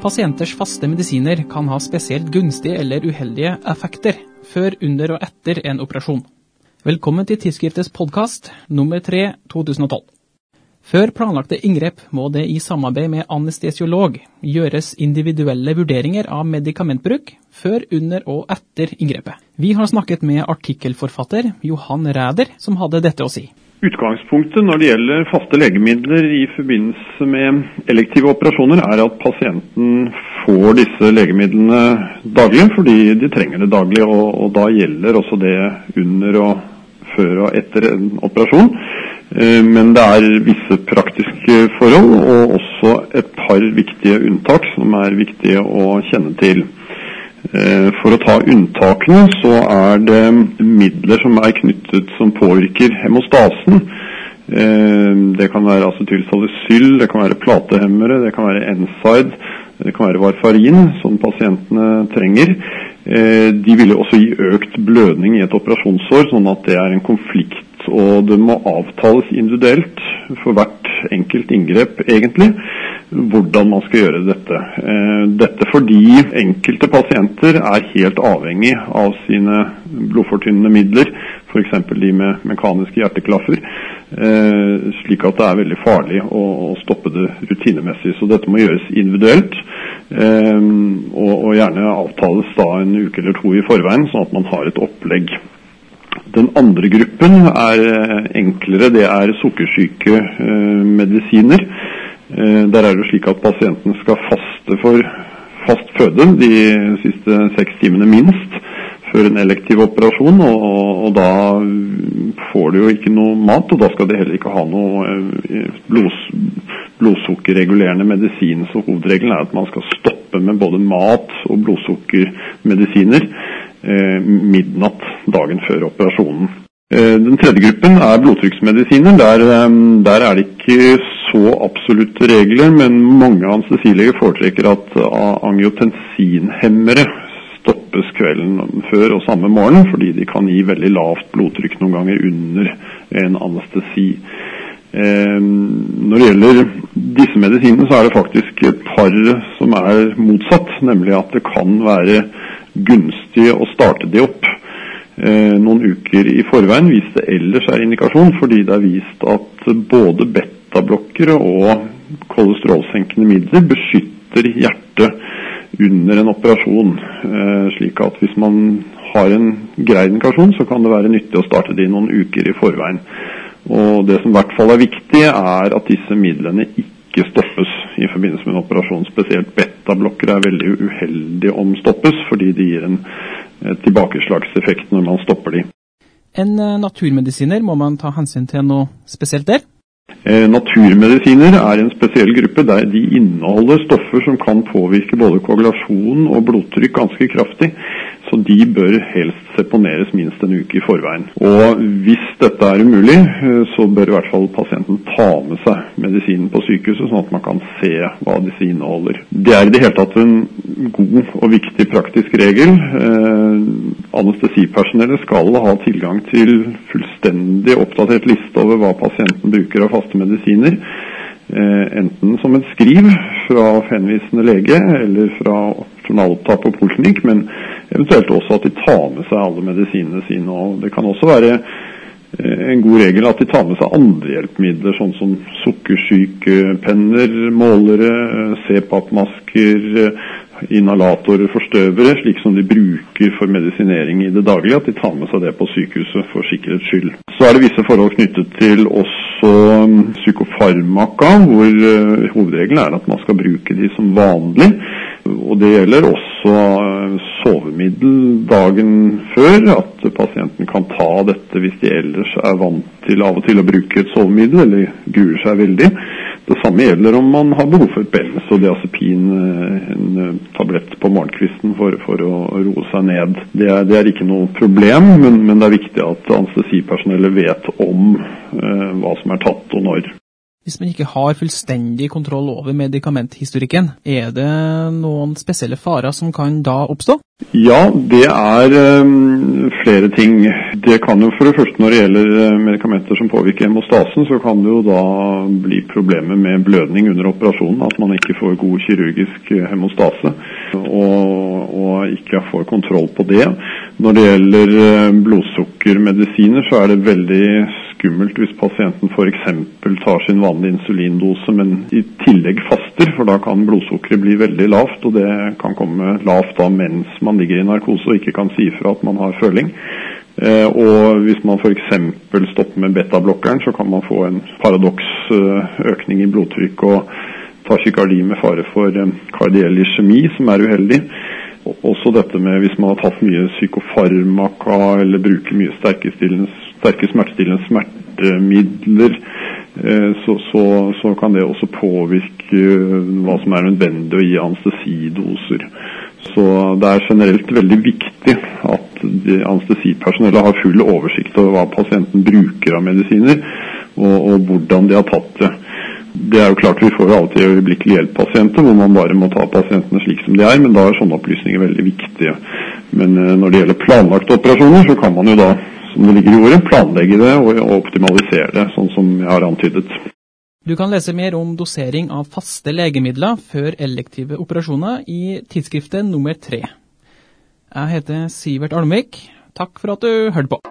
Pasienters faste medisiner kan ha spesielt gunstige eller uheldige effekter før, under og etter en operasjon. Velkommen til tidsskriftets podkast nummer 3 2012. Før planlagte inngrep må det i samarbeid med anestesiolog gjøres individuelle vurderinger av medikamentbruk før, under og etter inngrepet. Vi har snakket med artikkelforfatter Johan Ræder, som hadde dette å si. Utgangspunktet når det gjelder faste legemidler i forbindelse med elektive operasjoner, er at pasienten får disse legemidlene daglig fordi de trenger det daglig. Og, og da gjelder også det under og før og etter en operasjon. Eh, men det er visse praktiske forhold og også et par viktige unntak som er viktige å kjenne til. Eh, for å ta unntakene, så er det midler som er knyttet som påvirker hemostasen. Eh, det kan være acetylsalicyl, det kan være platehemmere, det kan være NSAID, det kan være varfarin, som pasientene trenger. Eh, de vil også gi økt blødning i et operasjonsår, sånn at det er en konflikt. Og det må avtales individuelt for hvert enkelt inngrep, egentlig hvordan man skal gjøre dette. Eh, dette fordi enkelte pasienter er helt avhengig av sine blodfortynnende midler, f.eks. de med mekaniske hjerteklaffer, eh, slik at det er veldig farlig å stoppe det rutinemessig. Så dette må gjøres individuelt, eh, og gjerne avtales da en uke eller to i forveien, sånn at man har et opplegg. Den andre gruppen er enklere, det er sukkersyke medisiner. Eh, der er det slik at pasienten skal faste for fast føde de siste seks timene minst før en elektiv operasjon. Og, og, da får de jo ikke noe mat, og da skal de heller ikke ha noe eh, blods, blodsukkerregulerende medisin. Så hovedregelen er at man skal stoppe med både mat og blodsukkermedisiner eh, midnatt dagen før operasjonen. Eh, den tredje gruppen er blodtrykksmedisiner. Der, der er det ikke så absolutte regler, men mange anestesileger foretrekker at angiotensinhemmere stoppes kvelden før og samme morgen, fordi de kan gi veldig lavt blodtrykk noen ganger under en anestesi. Eh, når det gjelder disse medisinene, så er det faktisk et par som er motsatt, nemlig at det kan være gunstig å starte de opp eh, noen uker i forveien hvis det ellers er indikasjon, fordi det er vist at både beta betablokkere og kolesterolsenkende midler beskytter hjertet under en operasjon. Eh, slik at hvis man har en grei indikasjon, så kan det være nyttig å starte det i noen uker i forveien. Og Det som i hvert fall er viktig, er at disse midlene ikke stoppes i forbindelse med en operasjon. Spesielt betablokkere er veldig uheldig om stoppes, fordi de gir en tilbakeslagseffekt når man stopper de. En eh, naturmedisiner, må man ta hensyn til noe spesielt der? Eh, naturmedisiner er en spesiell gruppe der de inneholder stoffer som kan påvirke både koagulasjon og blodtrykk ganske kraftig. Så de bør helst seponeres minst en uke i forveien. Og hvis dette er umulig, eh, så bør i hvert fall pasienten ta med seg medisinen på sykehuset, sånn at man kan se hva disse inneholder. Det er i det hele tatt en god og viktig praktisk regel. Eh, anestesipersonellet skal ha tilgang til fullstendig oppdatert liste over hva pasienten bruker av faste medisiner. Eh, enten som et skriv fra henvisende lege eller fra journalopptak på poliklinikk, men eventuelt også at de tar med seg alle medisinene sine. og Det kan også være eh, en god regel at de tar med seg andre hjelpemidler, sånn som sukkersykepenner, målere, CPAP-masker, inhalatorer, forstøvere, slik som de bruker for medisinering i det daglige, at de tar med seg det på sykehuset for sikkerhets skyld. Så er det visse forhold knyttet til også um, psykofarmaka, hvor hovedregelen er at man skal bruke de som vanlig. Og det gjelder også uh, sovemiddel dagen før, at pasienten kan ta dette hvis de ellers er vant til av og til å bruke et sovemiddel, eller gruer seg veldig. Det samme gjelder om man har behov for et og Diazepin, en eh, tablett på morgenkvisten for, for å roe seg ned. Det er, det er ikke noe problem, men, men, det er viktig at anestesipersonellet vet om eh, hva som er tatt og når. Hvis man ikke har fullstendig kontroll over medikamenthistorikken, er det noen spesielle farer som kan da oppstå? Ja, det er um, flere ting. Det kan jo for det første når det gjelder eh, medikamenter som påvirker hemostasen, så kan det jo da bli problemer med blødning under operasjonen. At man ikke får god kirurgisk eh, hemostase og, og ikke får kontroll på det. Når det gjelder blodsukkermedisiner, så er det veldig skummelt hvis pasienten f.eks. tar sin vanlige insulindose, men i tillegg faster, for da kan blodsukkeret bli veldig lavt. Og det kan komme lavt da mens man ligger i narkose og ikke kan si ifra at man har føling. Eh, og hvis man f.eks. stopper med betablokkeren, så kan man få en paradoks eh, økning i blodtrykk og taskykardi med fare for eh, kardiell iskjemi, som er uheldig. Også dette med hvis man har tatt mye psykofarmaka eller bruker mye sterke smertestillende smertemidler, eh, så, så, så, kan det også påvirke hva som er nødvendig å gi anestesidoser. Så det er generelt veldig viktig at anestesipersonellet har full oversikt over hva pasienten bruker av medisiner, og, og hvordan de har tatt det. Det er jo klart Vi får jo alltid øyeblikkelig hjelp-pasienter hvor man bare må ta pasientene slik som de er, men da er sånne opplysninger veldig viktige. Men eh, når det gjelder planlagte operasjoner, så kan man jo da, som det ligger i ordet, planlegge det og optimalisere det, sånn som jeg har antydet. Du kan lese mer om dosering av faste legemidler før elektive operasjoner i tidsskriftet nummer tre. Jeg heter Sivert Almvik. Takk for at du hørte på.